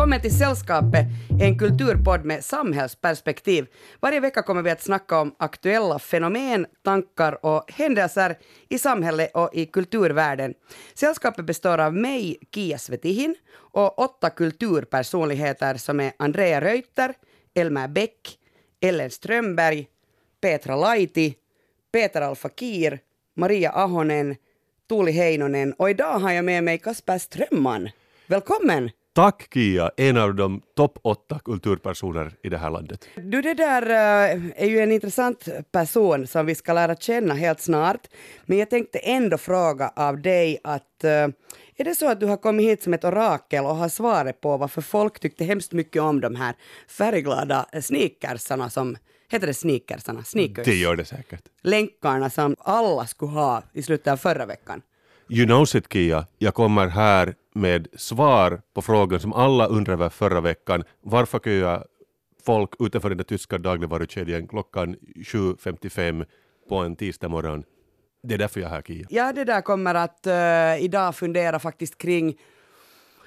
Välkommen till Sällskapet, en kulturpodd med samhällsperspektiv. Varje vecka kommer vi att snacka om aktuella fenomen, tankar och händelser i samhället och i kulturvärlden. Sällskapet består av mig, Kia Svetihin, och åtta kulturpersonligheter som är Andrea Reuter, Elmer Bäck, Ellen Strömberg, Petra Laiti, Peter Alfakir, Maria Ahonen, Tuuli Heinonen och idag har jag med mig Kasper Strömman. Välkommen! Tack Kia, en av de topp åtta kulturpersoner i det här landet. Du, det där eh, är ju en intressant person som vi ska lära känna helt snart. Men jag tänkte ändå fråga av dig att eh, är det så att du har kommit hit som ett orakel och har svaret på varför folk tyckte hemskt mycket om de här färgglada sneakersarna som Heter det sneakersarna? Sneakers? Det gör det säkert. Länkarna som alla skulle ha i slutet av förra veckan. You know it Kia, jag kommer här med svar på frågan som alla undrade över förra veckan. Varför köar folk utanför den där tyska dagligvarukedjan klockan 7.55 på en tisdag morgon? Det är därför jag är här Kia. Ja, det där kommer att uh, idag fundera faktiskt kring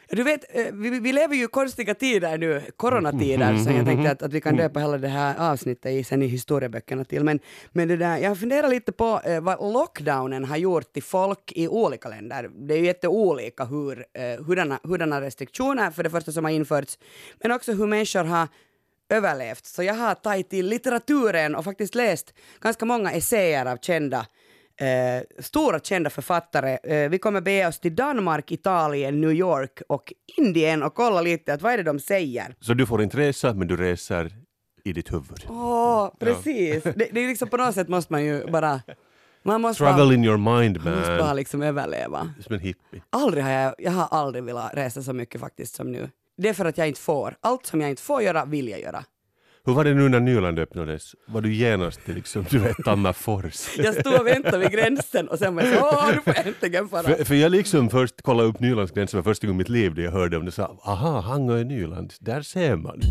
du vet, eh, vi, vi lever ju konstiga tider nu, coronatider, så jag tänkte att, att vi kan döpa hela det här avsnittet i, sen i historieböckerna till. Men, men det där, jag funderar lite på eh, vad lockdownen har gjort till folk i olika länder. Det är ju jätteolika hur, eh, hurdana, hurdana restriktioner för det första som har införts, men också hur människor har överlevt. Så jag har tagit till litteraturen och faktiskt läst ganska många essäer av kända eh, stora kända författare. Eh, vi kommer bege oss till Danmark, Italien, New York och Indien och kolla lite att vad är det de säger. Så du får inte resa, men du reser i ditt huvud? Åh, oh, precis. Ja. Det, det, är liksom på något sätt måste man ju bara man måste Travel bara, in your mind man. Man måste bara liksom överleva. Som en hippie. Aldrig har jag, jag har aldrig velat resa så mycket faktiskt som nu. Det är för att jag inte får. Allt som jag inte får göra vill jag göra. Hur var det nu när Nyland öppnades? Var du genast liksom, du vet, Tammerfors? jag stod och väntade vid gränsen och sen var jag så, åh, nu får jag äntligen fara. För, för jag liksom först kollade upp Nylands gräns för första gången i mitt liv, det jag hörde om det, sa, aha, Hangö är Nyland, där ser man.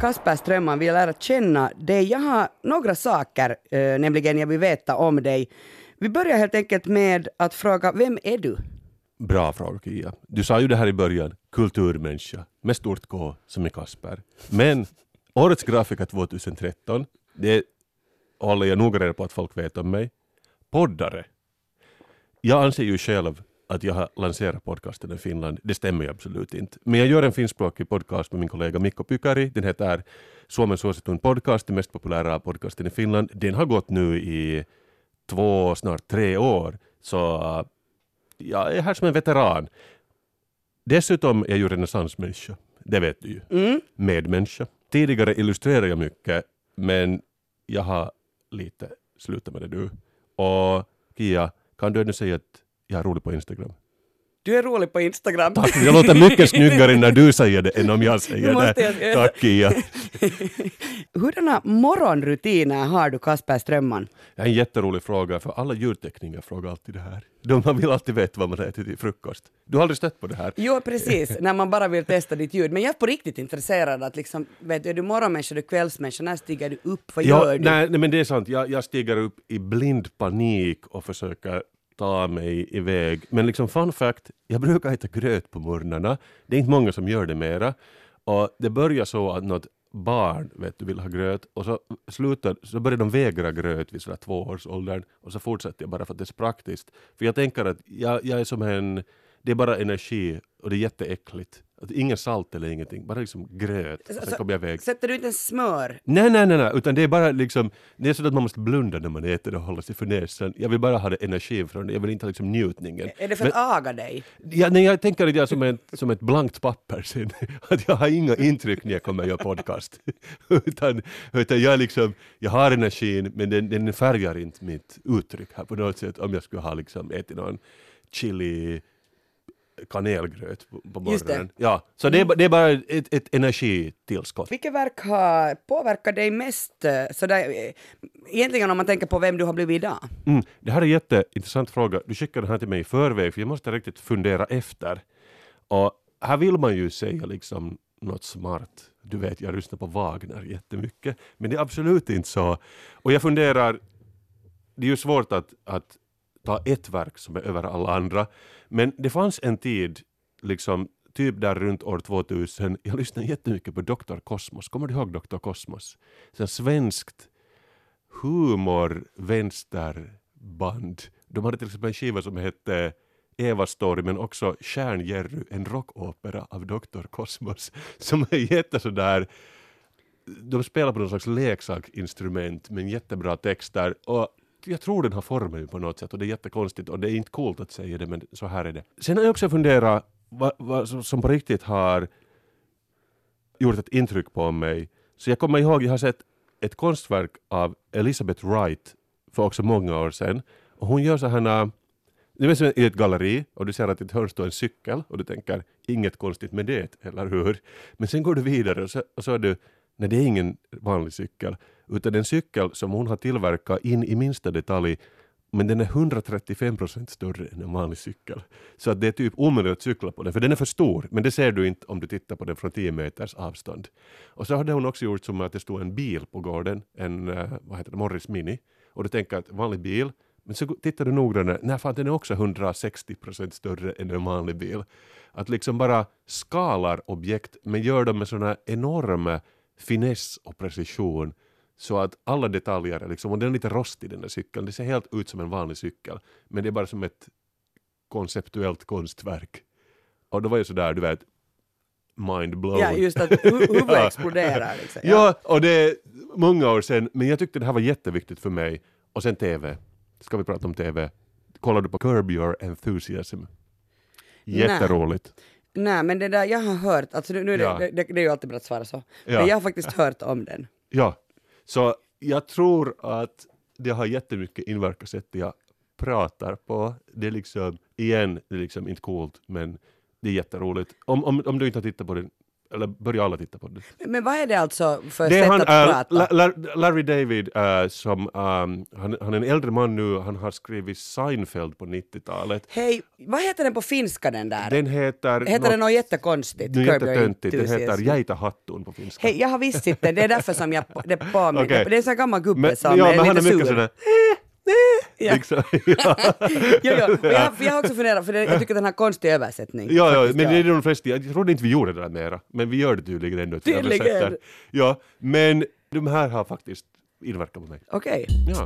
Kasper Strömman vill lära känna dig. Jag har några saker, äh, nämligen jag vill veta om dig. Vi börjar helt enkelt med att fråga, vem är du? Bra fråga Kia. Du sa ju det här i början, kulturmänniska med stort K som i Kasper. Men årets grafiker 2013, det håller jag noga reda på att folk vet om mig. Poddare. Jag anser ju själv att jag har lanserat podcasten i Finland. Det stämmer ju absolut inte. Men jag gör en finskspråkig podcast med min kollega Mikko Pykari. Den heter Suomen suosituin podcast, den mest populära podcasten i Finland. Den har gått nu i två, snart tre år. Så jag är här som en veteran. Dessutom är jag ju renässansmänniska, det vet du ju. Mm. Medmänniska. Tidigare illustrerade jag mycket, men jag har lite slutat med det nu. Och Kia, kan du ännu säga att jag är rolig på Instagram? Du är rolig på Instagram. Tack, jag låter mycket snyggare när du säger det än om jag säger det. Tack Kia. Hurdana morgonrutiner har du Kasper Strömman? Det är en jätterolig fråga, för alla ljudtekniker frågar alltid det här. De vill alltid veta vad man äter till frukost. Du har aldrig stött på det här? Jo, precis, när man bara vill testa ditt ljud. Men jag är på riktigt intresserad att liksom, vet du, är du morgonmänniska, du kvällsmänniska, när stiger du upp, vad ja, gör du? Nej, nej, men det är sant, jag, jag stiger upp i blind panik och försöker ta mig iväg. Men liksom fun fact, jag brukar äta gröt på morgnarna. Det är inte många som gör det mera. Och det börjar så att något barn vet du, vill ha gröt och så, slutar, så börjar de vägra gröt vid sådär tvåårsåldern och så fortsätter jag bara för att det är så praktiskt. För jag tänker att jag, jag är som en, det är bara energi och det är jätteäckligt. Att ingen salt eller ingenting, bara liksom gröt. Så, sen kommer jag iväg. Sätter du inte ens smör? Nej, nej, nej, nej, utan det är bara liksom, det är så att man måste blunda när man äter och hålla sig för näsan. Jag vill bara ha det energin från det, jag vill inte ha liksom njutningen. Är det för att Men, aga dig? Ja, nej, jag tänker att jag är som, ett, som ett blankt papper sen. Att jag har inga intryck när jag kommer att göra podcast. utan, utan jag liksom, jag har energin men den, den färgar inte mitt uttryck här på något sätt om jag skulle ha liksom ätit någon chili kanelgröt på, morgonen. Ja, så det är, ba- det är bara ett, ett energitillskott. Vilket verk har påverkat dig mest? eh, Sådär, eh, egentligen om man tänker på vem du har blivit idag? Mm, det här är en jätteintressant fråga. Du skickade den här till mig i förväg för jag måste riktigt fundera efter. Och här vill man ju säga liksom något smart. Du vet, jag lyssnar på Wagner jättemycket. Men det är absolut inte så. Och jag funderar, det är ju svårt att, att ta ett verk som är över alla andra. Men det fanns en tid, liksom typ där runt år 2000, jag lyssnade jättemycket på Dr. Kosmos. Kommer du ihåg Dr. Kosmos? Så svenskt humor vänsterband. De hade till exempel en skiva som hette Eva Story men också Stjärn-Jerry, en rockopera av Dr. Kosmos som är jätte sådär de spelar på någon slags leksaksinstrument med jättebra texter och jag tror den har formen på något sätt och det är jättekonstigt och det är inte coolt att säga det men så här är det. Sen har jag också funderat vad, vad som- på riktigt har gjort ett intryck på mig. Så jag kommer ihåg, jag har sett ett konstverk av Elizabeth Wright för också många år sedan. Och hon gör så här du vet som i ett galleri och du ser att i ett hörn står en cykel och du tänker inget konstigt med det, eller hur? Men sen går du vidare och så, och så är du, nej det är ingen vanlig cykel, utan en cykel som hon har tillverkat in i minsta detalj men den är 135 procent större än en vanlig cykel. Så att det är typ omöjligt att cykla på den, för den är för stor, men det ser du inte om du tittar på den från 10 meters avstånd. Och så hade hon också gjort som att det stod en bil på gården, en eh, vad heter det, Morris Mini, och du tänker att vanlig bil, men så tittar du noggrannare, nej fan den är också 160 procent större än en vanlig bil. Att liksom bara skalar objekt, men gör dem med sådana enorma finess och precision så att alla detaljer, är liksom, och den är lite rostig den där cykeln, det ser helt ut som en vanlig cykel, men det är bara som ett konceptuellt konstverk. Och då var jag sådär, du vet, mind blown. Ja, just att hu- huvudet Ja. exploderar. Liksom. Ja, och det är många år sedan, men jag tyckte det här var jätteviktigt för mig. Och sen TV. Ska vi prata om TV? Kollar du på Curb Your Enthusiasm? Jätteroligt. Nej, men det där jag har hört, alltså nu, nu är det, Ja. det, det, det är ju alltid bra att svara så, Ja. men jag har faktiskt hört om den. Ja, så jag tror att det har jättemycket inverkan sättet jag pratar på. Det är liksom, igen, det är liksom inte coolt, men det är jätteroligt. Om, om, om du inte har tittat på den, eller börjar alla titta på den. Men, vad är det alltså för Det sätt han, att äh, prata? La- La- Larry David, äh, som, ähm, han, han är en äldre man nu, han har skrivit Seinfeld på 90-talet. Hej, vad heter den på finska den där? Den heter... heter den något jättekonstigt? Det Your jättetöntigt, den heter. Geitahattun på finska. Hej, jag har visst den, det är därför som jag det påminner. Okej. Det är en sån gammal gubbe men, som ja, är men han är lite mycket sur. sådär... Ja. Liksom, ja. Jo, jo. Jag, jag har också funderat, för det, jag tycker den har konstig översättning. Ja, ja, men det är de flesta, jag trodde inte vi gjorde det där mera, men vi gör det tydligen ändå. Tydligen. Ja, men de här har faktiskt inverkat på mig. Okej. Ja.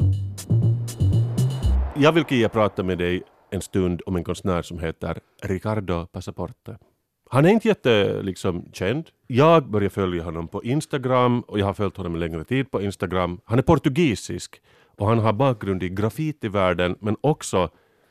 Jag vill Kia prata med dig en stund om en konstnär som heter Ricardo Passaporte. Han är inte jätte liksom, känd. Jag började följa honom på Instagram och jag har följt honom en längre tid på Instagram. Han är portugisisk och han har bakgrund i graffitivärlden men också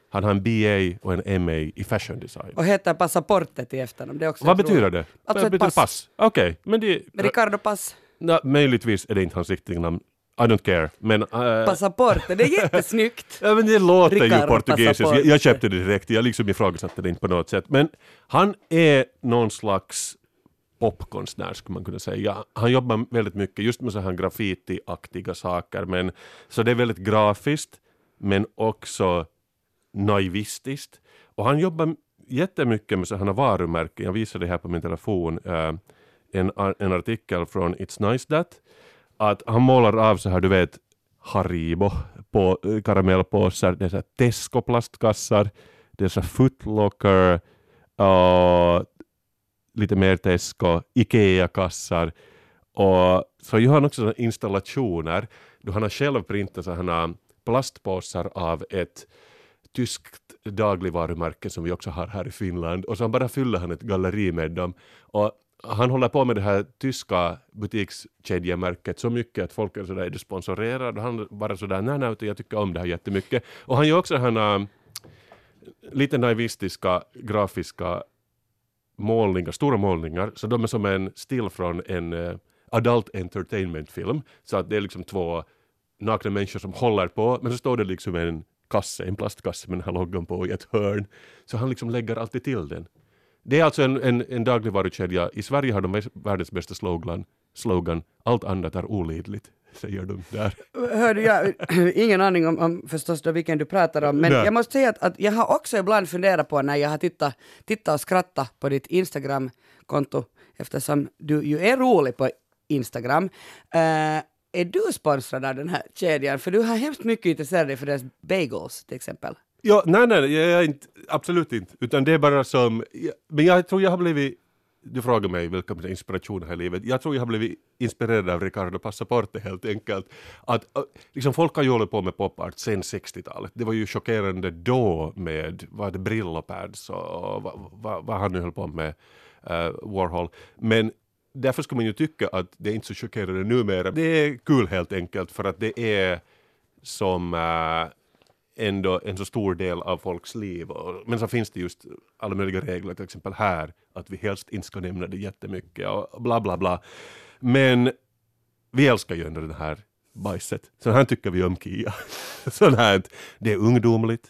han har en BA och en MA i fashion design. Och heter passaportet i efternamn. Det är också Vad betyder det? Alltså ett betyder pass. pass. Okej, men det... Ricardo Pass. Nå, möjligtvis är det inte hans riktiga namn. I don't care. Men... äh, Passaportet, det är jättesnyggt. Ja, men det låter ju Ricardo portugisiskt. Jag, Passaporte. jag köpte det direkt. Jag liksom ifrågasatte det inte på något sätt. Men han är någon slags popkonstnär skulle man kunna säga. Han jobbar väldigt mycket just med så här graffiti-aktiga saker. Men, så det är väldigt grafiskt men också naivistiskt. Och han jobbar jättemycket med sådana varumärken. Jag visade det här på min telefon. Eh, en, en artikel från It's Nice That. Att han målar av så här, du vet, Haribo på eh, karamellpåsar. Det är så här Tesco-plastkassar. Det är så här Footlocker. Och lite mer Tesco. Ikea-kassar. Och så gör han också installationer. Då han har själv printat sådana plastpåsar av ett tyskt dagligvarumärke som vi också har här i Finland och så bara fyller han ett galleri med dem. Och han håller på med det här tyska butikskedjemärket så mycket att folk är sådär, är du sponsorerad? Och han bara sådär, nej nej, jag tycker om det här jättemycket. Och han gör också här lite naivistiska grafiska målningar, stora målningar, så de är som en still från en uh, adult entertainment film. Så att det är liksom två nakna människor som håller på, men så står det liksom en kasse, en plastkasse med den här loggan på i ett hörn. Så han liksom lägger alltid till den. Det är alltså en, en, en dagligvarukedja. I Sverige har de världens bästa slogan, slogan allt annat är olidligt, säger de där. Hörde jag, ingen aning om, om förstås då vilken du pratar om, men Nej. jag måste säga att, att jag har också ibland funderat på när jag har tittat, tittat och skrattat på ditt Instagram-konto, eftersom du ju är rolig på Instagram. Eh, är du sponsrad av den här kedjan? För du har hemskt mycket intresserat dig för deras bagels till exempel. Ja, nej, nej, jag är inte, absolut inte. Utan det är bara som, men jag tror jag har blivit, du frågar mig vilka mina inspirationer här i livet, jag tror jag har blivit inspirerad av Ricardo Passaporte helt enkelt. Att, äh, liksom folk har ju hållit på med popart sen 60-talet. Det var ju chockerande då med, vad det, Brillopads och vad, vad, vad han nu höll på med, uh, Warhol. Men därför skulle man ju tycka att det är inte så chockerande numera. Det är kul helt enkelt för att det är som uh, ändå en så stor del av folks liv. Och, men så finns det just alla möjliga regler, till exempel här, att vi helst inte ska nämna det jättemycket och bla bla bla. Men vi älskar ju ändå det här bajset. Så här tycker vi om Kia. Sånt här, det är ungdomligt,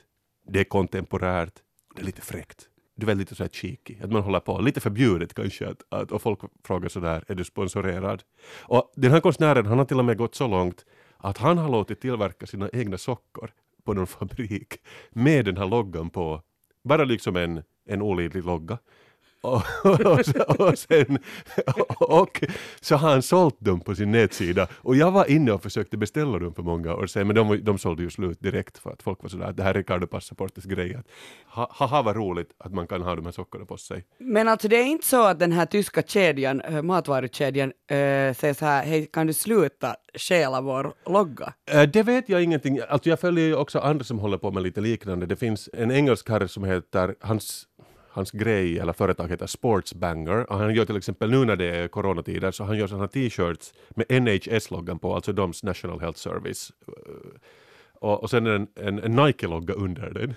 det är kontemporärt, det är lite fräckt. Du är lite så här cheeky, att man håller på, lite förbjudet kanske, att, att, och folk frågar sådär, är du sponsorerad? Och den här konstnären, han har till och med gått så långt att han har låtit tillverka sina egna sockor på någon fabrik med den här loggan på. Bara liksom en, en olidlig logga. Och, och, sen- och, sen, och så har han sålt dem på sin nätsida och jag var inne och försökte beställa dem för många år sedan men de, de sålde ju slut direkt för att folk var sådär det här är Ricardo Passaportes grej att ha- haha vad roligt att man kan ha de här sockorna på sig. Men alltså det är inte så att den här tyska kedjan, äh, matvarukedjan, äh, säger så här, hej kan du sluta stjäla vår logga? Eh, Det vet jag ingenting. Alltså jag följer ju också andra som håller på med lite liknande. Det finns en engelsk herre som heter, hans, hans grej eller företag heter Sportsbanger och han gör till exempel nu när det är coronatider så han gör sådana t-shirts med NHS-loggan på, alltså doms National Health Service. Eh, och, och sen en, en, en Nike-logga under den.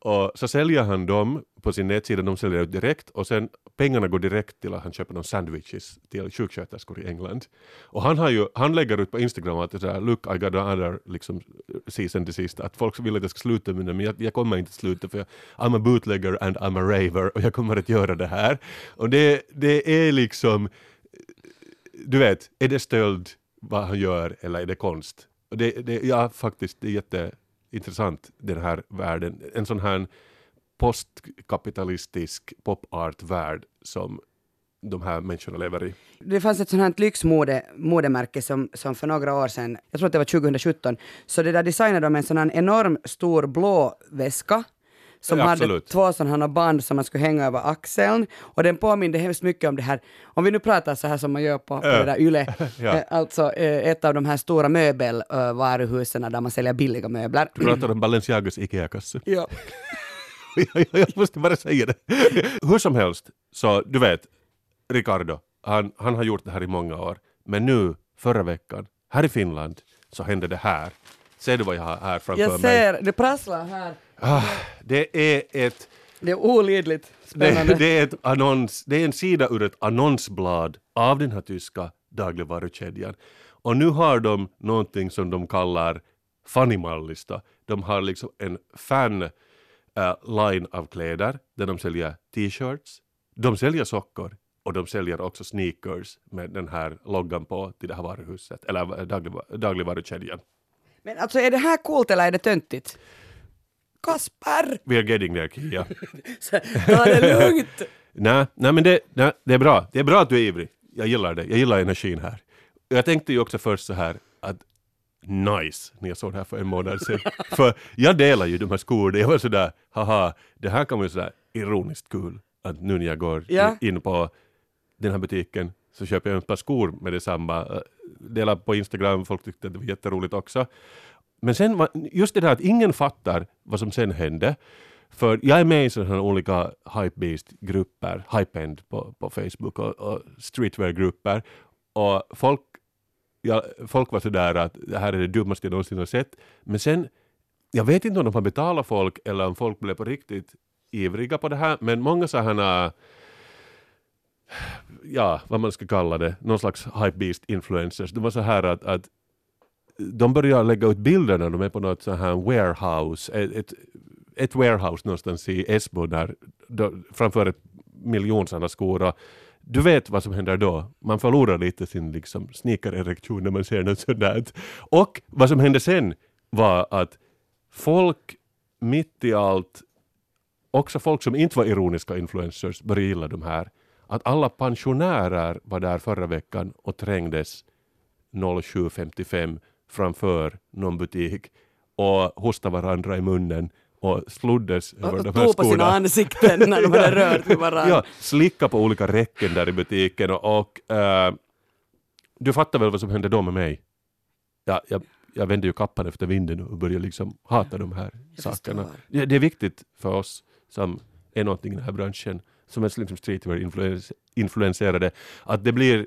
Och så säljer han dem på sin nätsida, de säljer ut direkt och sen pengarna går direkt till att han köper någon sandwiches till sjuksköterskor i England. Och han, har ju, han lägger ut på Instagram att det är look I got another liksom, season till sist, att folk vill att jag ska sluta med det men jag, jag kommer inte sluta för jag, I'm a bootlegger and I'm a raver och jag kommer att göra det här. Och det, det är liksom, du vet, är det stöld vad han gör eller är det konst? Och det, det, ja, faktiskt, det är jätteintressant den här världen. En sån här postkapitalistisk pop-art-värld som de här människorna lever i. Det fanns ett sånt här lyxmode modemärke som, som för några år sedan, jag tror att det var 2017, så det där designade de en sån här enorm stor blå väska som Ja, hade två sådana band som man skulle hänga över axeln och den påminde hemskt mycket om det här, om vi nu pratar så här som man gör på, på Ja. det där YLE, Ja. eh, alltså eh, ett av de här stora möbelvaruhusen där man säljer billiga möbler. Du pratar om Balenciagas IKEA-kasse. Ja. jag, jag måste bara säga det. Hur som helst, så du vet, Ricardo, han, han har gjort det här i många år. Men nu, förra veckan, här i Finland, så hände det här. Ser du vad jag har här framför Jag mig? ser, det prasslar här. Ah, det är ett Det är olidligt det, spännande. det, är ett annons, det är en sida ur ett annonsblad av den här tyska dagligvarukedjan. Och nu har de någonting som de kallar Fanimallista. De har liksom en fan line av kläder där de säljer t-shirts, de säljer sockor och de säljer också sneakers med den här loggan på till det här varuhuset, eller dagligva- dagligvarukedjan. Men alltså är det här coolt eller är det töntigt? Kasper! We are getting there, Kia. Ta det lugnt! Nej, nej men det, nej, det är bra. Det är bra att du är ivrig. Jag gillar det. Jag gillar energin här. Jag tänkte ju också först så här att nice när jag såg det här för en månad sedan. för jag delar ju de här skorna. Jag var sådär, haha, det här kan vara sådär ironiskt kul. Att nu när jag går Ja. in på den här butiken så köper jag ett par skor med detsamma. Eh, Delar på Instagram, folk tyckte att det var jätteroligt också. Men sen var, just det där att ingen fattar vad som sen hände. För jag är med i sådana här olika hypebeast-grupper, hypeend på, på Facebook och, och streetwear-grupper. Och folk, ja, folk var sådär att det här är det dummaste jag någonsin har sett. Men sen, jag vet inte om de har betalat folk eller om folk blev på riktigt ivriga på det här. Men många sådana äh, ja, vad man ska kalla det, någon slags hypebeast influencers. Det var så här att, att de börjar lägga ut bilder när de är på något så här warehouse, ett, ett, ett warehouse någonstans i Esbo där, framför ett sådana skor och du vet vad som händer då. Man förlorar lite sin liksom, sneakererektion när man ser något sådant. Och vad som hände sen var att folk mitt i allt, också folk som inte var ironiska influencers, började gilla de här. Att alla pensionärer var där förra veckan och trängdes 07.55 framför någon butik och hostade varandra i munnen och sloddes över Och de här tog på sina skorna. ansikten när de hade rört varandra. Ja, slicka på olika räcken där i butiken och, och eh, du fattar väl vad som hände då med mig? Ja, jag, jag vände ju kappan efter vinden och började liksom hata de här Jag sakerna. Ja, det är viktigt för oss som är någonting i den här branschen, som är liksom streetwear influens- influenserade, att det blir,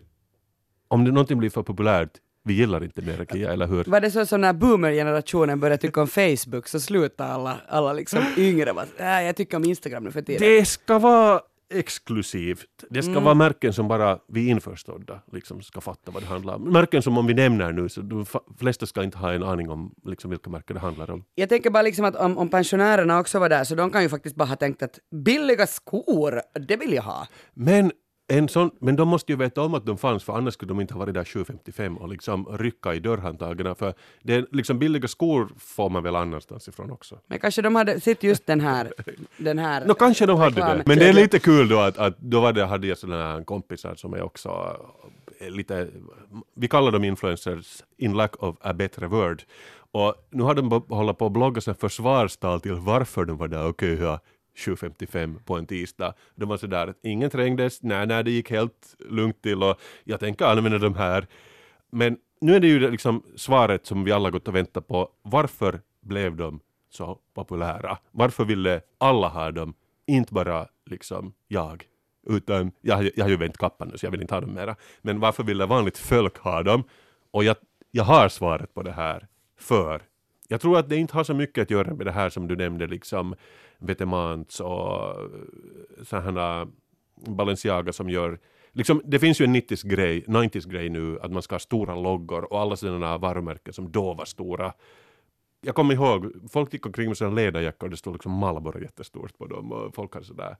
om det någonting blir för populärt, vi gillar inte mer Kia, eller hur? Var det så som när boomer-generationen började tycka om Facebook så slutade alla, alla liksom yngre bara äh, jag tycker om Instagram nu för tiden. Det ska vara exklusivt. Det ska Mm. vara märken som bara vi införstådda liksom ska fatta vad det handlar om. Märken som om vi nämner nu, så de flesta ska inte ha en aning om liksom vilka märken det handlar om. Jag tänker bara liksom att om, om pensionärerna också var där så de kan ju faktiskt bara ha tänkt att billiga skor, det vill jag ha. Men, en sån, men de måste ju veta om att de fanns, för annars skulle de inte ha varit där 7.55 och liksom rycka i dörrhandtagen. För det är liksom billiga skor får man väl annanstans ifrån också. Men kanske de hade sett just den här, den här Nå kanske de hade det. Men det är lite kul då att, att då var det, hade jag sådana här kompisar som är också eh, lite, vi kallar dem influencers in lack of a better word. Och nu har de hållit på att blogga försvarstal till varför de var där och köa 7.55 på en tisdag. De var sådär att ingen trängdes, nej, nej, det gick helt lugnt till och jag tänker använda de här. Men nu är det ju liksom svaret som vi alla gått och väntat på. Varför blev de så populära? Varför ville alla ha dem? Inte bara liksom jag. Utan jag, har ju- jag har ju vänt kappan nu så jag vill inte ha dem mera. Men varför ville vanligt folk ha dem? Och jag, jag har svaret på det här. För jag tror att det inte har så mycket att göra med det här som du nämnde, liksom Vetements och eh, sådana eh, Balenciaga som gör Liksom, det finns ju en 90s grej, 90s grej nu att man ska ha stora loggor och alla sådana varumärken som då var stora. Jag kommer ihåg, folk gick omkring med sina ledarjackor och det stod liksom Malboro jättestort på dem och folk hade sådär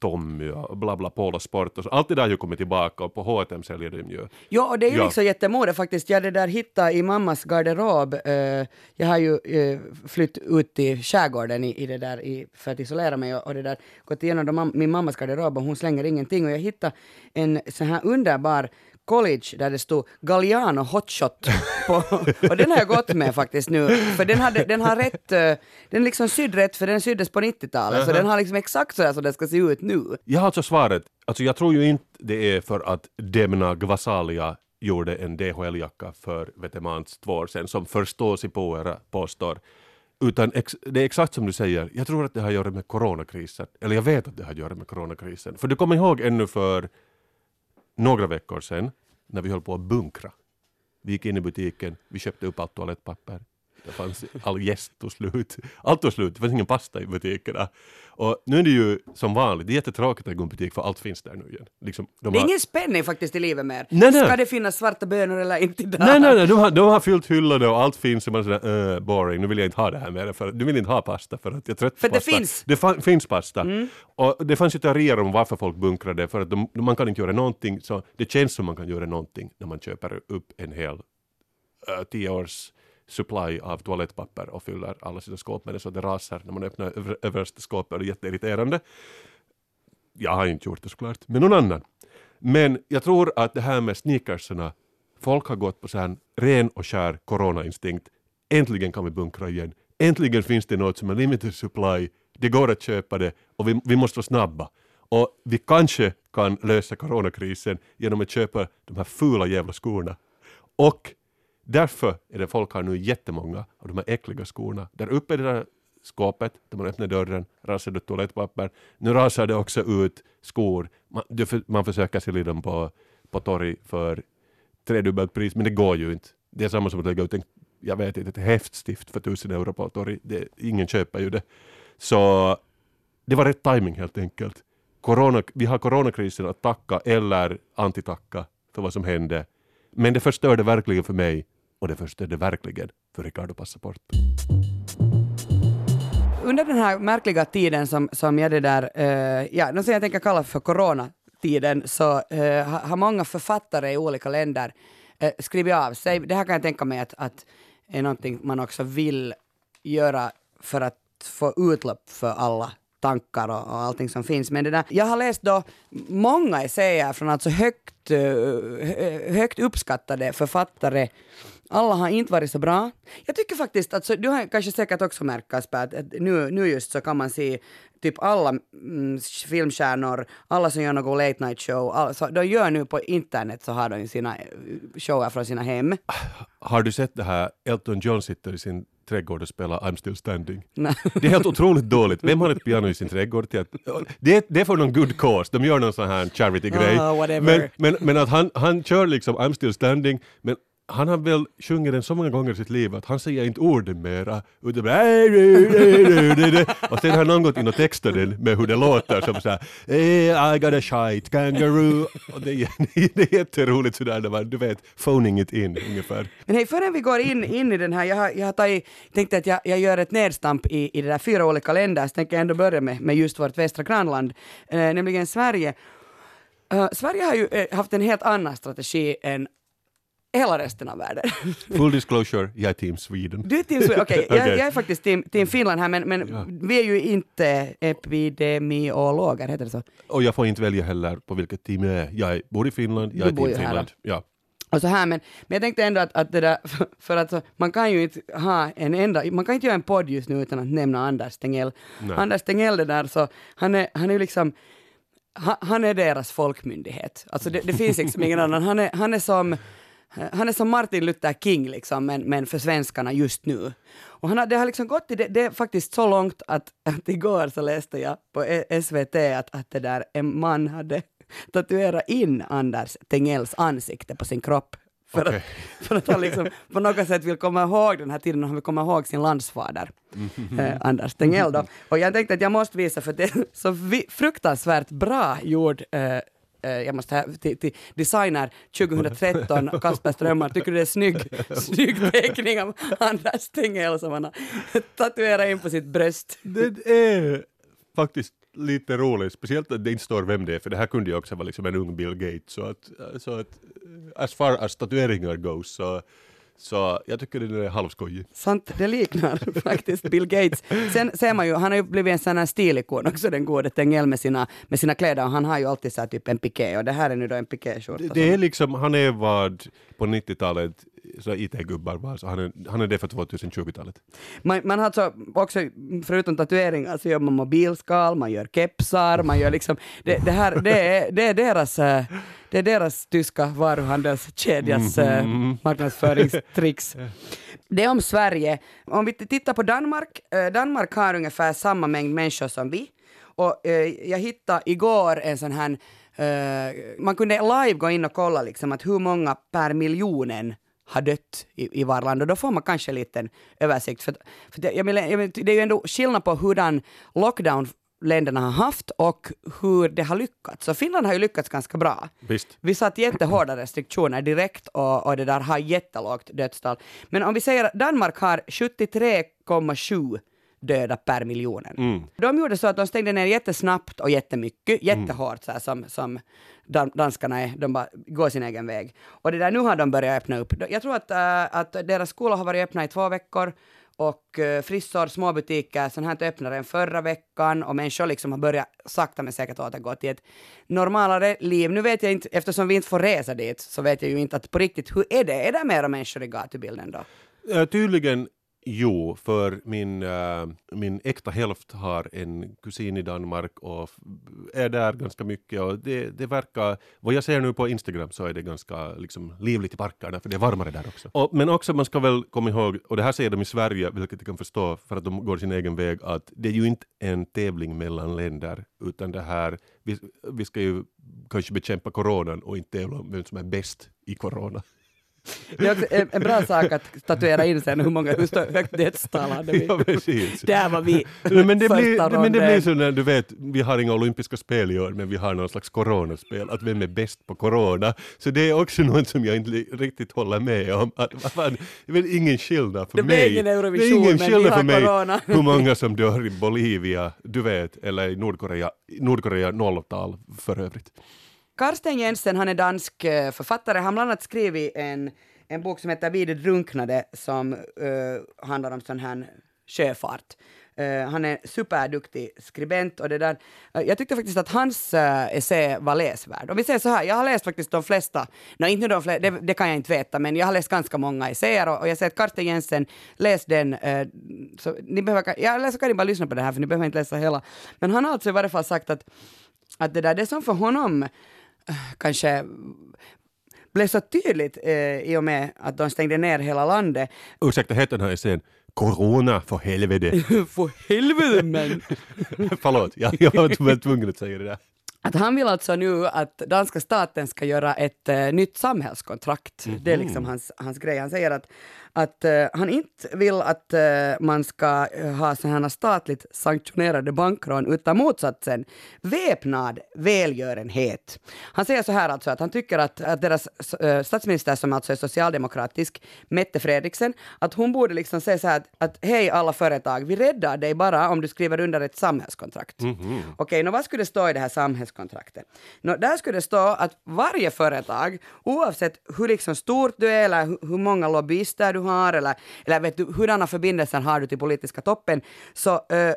Tommy och bla bla Polo Sport och så. Allt det där har ju kommit tillbaka och på H&M säljer de ju. Ja, och det är ju Ja. liksom jättemode faktiskt. Jag det där hittade i mammas garderob. eh, jag har ju uh, flytt ut till skärgården i, i det där i, för att isolera mig och, och det där gått igenom mam- min mammas garderob och hon slänger ingenting och jag hittade en så här underbar college där det stod Galliano Hotshot på, och den har jag gått med faktiskt nu för den, hade, den har rätt, eh, den är liksom sydd rätt för den syddes på 90-talet så den har liksom exakt så där som den ska se ut nu. Jag har alltså svaret, alltså jag tror ju inte det är för att Demna Gvasalia gjorde en DHL-jacka för Vetemans två år sedan som förståsigpåare påstår. Utan ex, det är exakt som du säger, jag tror att det har att göra med coronakrisen. Eller jag vet att det har att göra med coronakrisen. För du kommer ihåg ännu för några veckor sedan när vi höll på att bunkra. Vi gick in i butiken, vi köpte upp allt toalettpapper. Det fanns, all jäst tog slut. Allt tog slut, det fanns ingen pasta i butikerna. Och nu är det ju som vanligt, det är jättetråkigt att gå i butik för allt finns där nu igen. Liksom, de Det är har- ingen spänning faktiskt i livet mer. Nej, nej. Ska det finnas svarta bönor eller inte där? Nej, nej, nej, de har, de har fyllt hyllorna och allt finns och man är sådär uh, boring, nu vill jag inte ha det här mer för du vill inte ha pasta för att jag är trött på För det pasta. finns. Det fa- finns pasta. Och det fanns ju teorier om varför folk bunkrade för att de, man kan inte göra någonting så det känns som man kan göra någonting när man köper upp en hel uh, tio års supply av toalettpapper och fyller alla sina skåp med det så det rasar när man öppnar över, översta skåpet och det är jätteirriterande. Jag har inte gjort det såklart, men någon annan. Men jag tror att det här med sneakerserna, folk har gått på så här ren och skär coronainstinkt. Äntligen kan vi bunkra igen. Äntligen finns det något som är limited supply. Det går att köpa det och vi, vi måste vara snabba. Och vi kanske kan lösa coronakrisen genom att köpa de här fula jävla skorna. Och därför är det folk har nu jättemånga av de här äckliga skorna. Där uppe i det där skåpet, där man öppnar dörren, rasar det toalettpapper. Nu rasar det också ut skor. Man, man försöker sälja dem på, på torg för tredubbelt pris, men det går ju inte. Det är samma som att lägga ut en, jag vet inte, ett häftstift för tusen euro på torg. Det, ingen köper ju det. Så det var rätt timing helt enkelt. Corona, vi har coronakrisen att tacka eller antitacka för vad som hände. Men det förstörde verkligen för mig och det förstörde verkligen för Ricardo Passaport. under den här märkliga tiden som, som jag det där, eh, ja, något som jag tänker kalla för coronatiden, så eh, har många författare i olika länder eh, skrivit av sig. Det här kan jag tänka mig att, att är någonting man också vill göra för att få utlopp för alla tankar och, och allting som finns. Men det där, jag har läst då många essäer från alltså högt, eh, högt uppskattade författare. Alla har inte varit så bra. Jag tycker faktiskt att, så, du har kanske säkert också märkt Kasper, att, nu, nu just så kan man se typ alla mm, filmstjärnor, alla som gör någon late night show, alla, så de gör nu på internet så har de ju sina eh, shower från sina hem. Har du sett det här, Elton John sitter i sin trädgård och spelar I'm still standing? Nej. Det är helt otroligt dåligt. Vem har ett piano i sin trädgård? Till att, det, det är för någon good cause, de gör någon sån här charity-grej. Whatever. men, men, men att han, han kör liksom I'm still standing, men han har väl sjungit den så många gånger i sitt liv att han säger inte orden mera, utan bara och sen har någon gått in och textat den med hur det låter som så här, hey, I got a shite kangaroo och det är, det är jätteroligt sådär när man, du vet, phoning it in ungefär. Men hej, förrän vi går in, in i den här, jag har, jag har tagit, tänkte att jag, jag gör ett nedstamp i, i det där fyra olika länder, så tänker jag ändå börja med, med just vårt västra grannland, eh, nämligen Sverige. Uh, Sverige har ju eh, haft en helt annan strategi än hela resten av världen. Full disclosure, jag är team Sweden. Du är team Sweden, okej, jag, Okej. jag är faktiskt team, team Finland här, men, men Ja. vi är ju inte epidemiologer, heter det så? Och jag får inte välja heller på vilket team jag är. Jag bor i Finland, jag Du är bor team ju här, Finland. Ja. Och så här, men, men jag tänkte ändå att, att det där, för, för att så, man kan ju inte ha en enda, man kan inte göra en podd just nu utan att nämna Anders Tegnell. Nej. Anders Tegnell det där, så han är, han är ju liksom, han, han är deras folkmyndighet. Alltså det, det finns liksom ingen annan, han är, han är som han är som Martin Luther King, liksom, men, men för svenskarna just nu. Och han har, det har liksom gått i det, det är faktiskt så långt att, att igår så läste jag på E- SVT att, att det där, en man hade tatuerat in Anders Tegnells ansikte på sin kropp. För, Okej. att, för att han liksom på något sätt vill komma ihåg den här tiden och han vill komma ihåg sin landsfader, eh, Anders Tegnell. Då. Och jag tänkte att jag måste visa för det är så fruktansvärt bra gjord eh, jag måste ha till, till designer 2013, Kasper Strömmar, tycker du det är snygg, snygg teckning av Anders Tegnell som han har tatuerat in på sitt bröst? Det är faktiskt lite roligt, speciellt att det inte står vem det är, för det här kunde ju också vara liksom en ung Bill Gates. Så att, så att eh, as far as tatueringar goes, så, så jag tycker det är halvskojig. Sant, det liknar faktiskt Bill Gates. Sen ser man ju, han har ju blivit en sån här stilikon också, den gode Tegnell med sina, med sina kläder. Och han har ju alltid så här typ en piké och det här är nu då en pikéskjorta. Det, det är liksom, han är vad på 90-talet så IT-gubbar så han är, han är det för 2020-talet. Man, man har alltså också, förutom tatueringar, så gör man mobilskal, man gör kepsar, man gör liksom, det, det här, det är, det är deras, eh, det är deras tyska varuhandelskedjas eh, marknadsföringstricks. Det är om Sverige. Om vi tittar på Danmark, eh, Danmark har ungefär samma mängd människor som vi. Och eh, jag hittade igår en sån här, man kunde live gå in och kolla liksom att hur många per miljonen har dött i, i var land och då får man kanske en liten översikt. För, för det, jag menar, jag menar, det är ju ändå skillnad på hurdan lockdown länderna har haft och hur det har lyckats. Så Finland har ju lyckats ganska bra. Visst. Vi satt jättehårda restriktioner direkt och, och det där har jättelågt dödstal. Men om vi säger att Danmark har 73,7 döda per miljonen. Mm. De gjorde så att de stängde ner jättesnabbt och jättemycket, jättehårt så här, som, som dan- danskarna är, de bara går sin egen väg. Och det där, nu har de börjat öppna upp. Jag tror att, äh, att deras skolor har varit öppna i två veckor och uh, frissor, småbutiker, sånt här öppnade än förra veckan och människor liksom har börjat sakta men säkert återgå till ett normalare liv. Nu vet jag inte, eftersom vi inte får resa dit, så vet jag ju inte att på riktigt, hur är det? Är det mera människor i gatubilden då? Uh, tydligen jo, för min, äh, min äkta hälft har en kusin i Danmark och är där ganska mycket och det, det verkar, vad jag ser nu på Instagram så är det ganska liksom, livligt i parkerna för det är varmare där också. Och, men också man ska väl komma ihåg, och det här säger de i Sverige, vilket jag kan förstå för att de går sin egen väg, att det är ju inte en tävling mellan länder utan det här, vi, vi ska ju kanske bekämpa coronan och inte tävla om vem som är bäst i corona. Det är också en, en bra sak att tatuera in sen hur många hur högt dödstal hade vi. Ja, precis. Där var vi men, det blir, men det blir så när du vet, vi har inga olympiska spel i år, men vi har någon slags coronaspel, att vem är bäst på corona? Så det är också något som jag inte riktigt håller med om. Att, fan, det är väl ingen skillnad för Det mig. ingen det är Eurovision, ingen skillnad för mig corona. hur många som dör i Bolivia, du vet, eller i Nordkorea, Nordkorea nolltal för övrigt. Karsten Jensen, han är dansk eh, författare. Han har bland annat skrivit en, en bok som heter Vi det drunknade som uh, handlar om sån här sjöfart. Uh, han är superduktig skribent och det där. Uh, jag tyckte faktiskt att hans uh, essä var läsvärd. Om vi säger så här, jag har läst faktiskt de flesta, nej inte de flesta, det, det kan jag inte veta, men jag har läst ganska många essäer och, och jag säger att Karsten Jensen, läs den. Uh, så ni behöver, jag läser, kan ni bara lyssna på det här för ni behöver inte läsa hela. Men han har alltså i varje fall sagt att, att det där, det som för honom kanske blev så tydligt eh, i och med att de stängde ner hela landet. Ursäkta, heter den här essän Corona för helvete? För helvete men! Förlåt, jag, jag var tvungen att säga det där. Att han vill alltså nu att danska staten ska göra ett eh, nytt samhällskontrakt. Det är liksom hans, hans grej. Han säger att, att eh, han inte vill att eh, man ska eh, ha sådana statligt sanktionerade bankrån utan motsatsen, väpnad välgörenhet. Han säger så här alltså att han tycker att, att deras eh, statsminister som alltså är socialdemokratisk, Mette Fredriksen, att hon borde liksom säga så här att, att hej alla företag, vi räddar dig bara om du skriver under ett samhällskontrakt. Okej, nå vad skulle det stå i det här samhällskontraktet? Nå, där skulle det stå att varje företag, oavsett hur liksom stort du är eller hur många lobbyister du har eller, eller vet du, hurdana förbindelser har du till politiska toppen, så eh,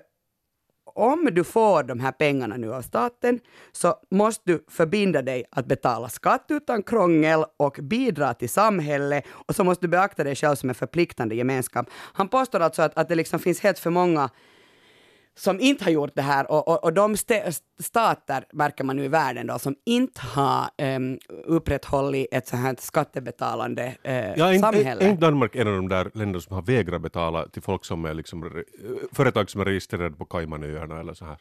om du får de här pengarna nu av staten så måste du förbinda dig att betala skatt utan krångel och bidra till samhället och så måste du beakta dig själv som en förpliktande gemenskap. Han påstår alltså att, att det liksom finns helt för många som inte har gjort det här och, och, och de st- stater, märker man nu i världen då, som inte har um, upprätthållit ett så här skattebetalande eh, Ja, inte, samhälle. inte Danmark en av de där länderna som har vägrat betala till folk som är liksom, re- företag som är registrerade på Caymanöarna eller så här.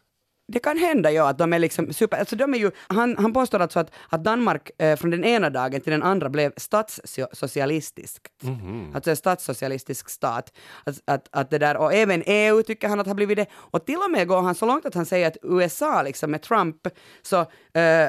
Det kan hända ja, att de är liksom super, alltså de är ju, han, han påstår alltså att, att Danmark eh, från den ena dagen till den andra blev statssocialistiskt. Alltså en statssocialistisk stat. Att, att, att det där, och även EU tycker han att har blivit det. Och till och med går han så långt att han säger att USA liksom med Trump, så eh,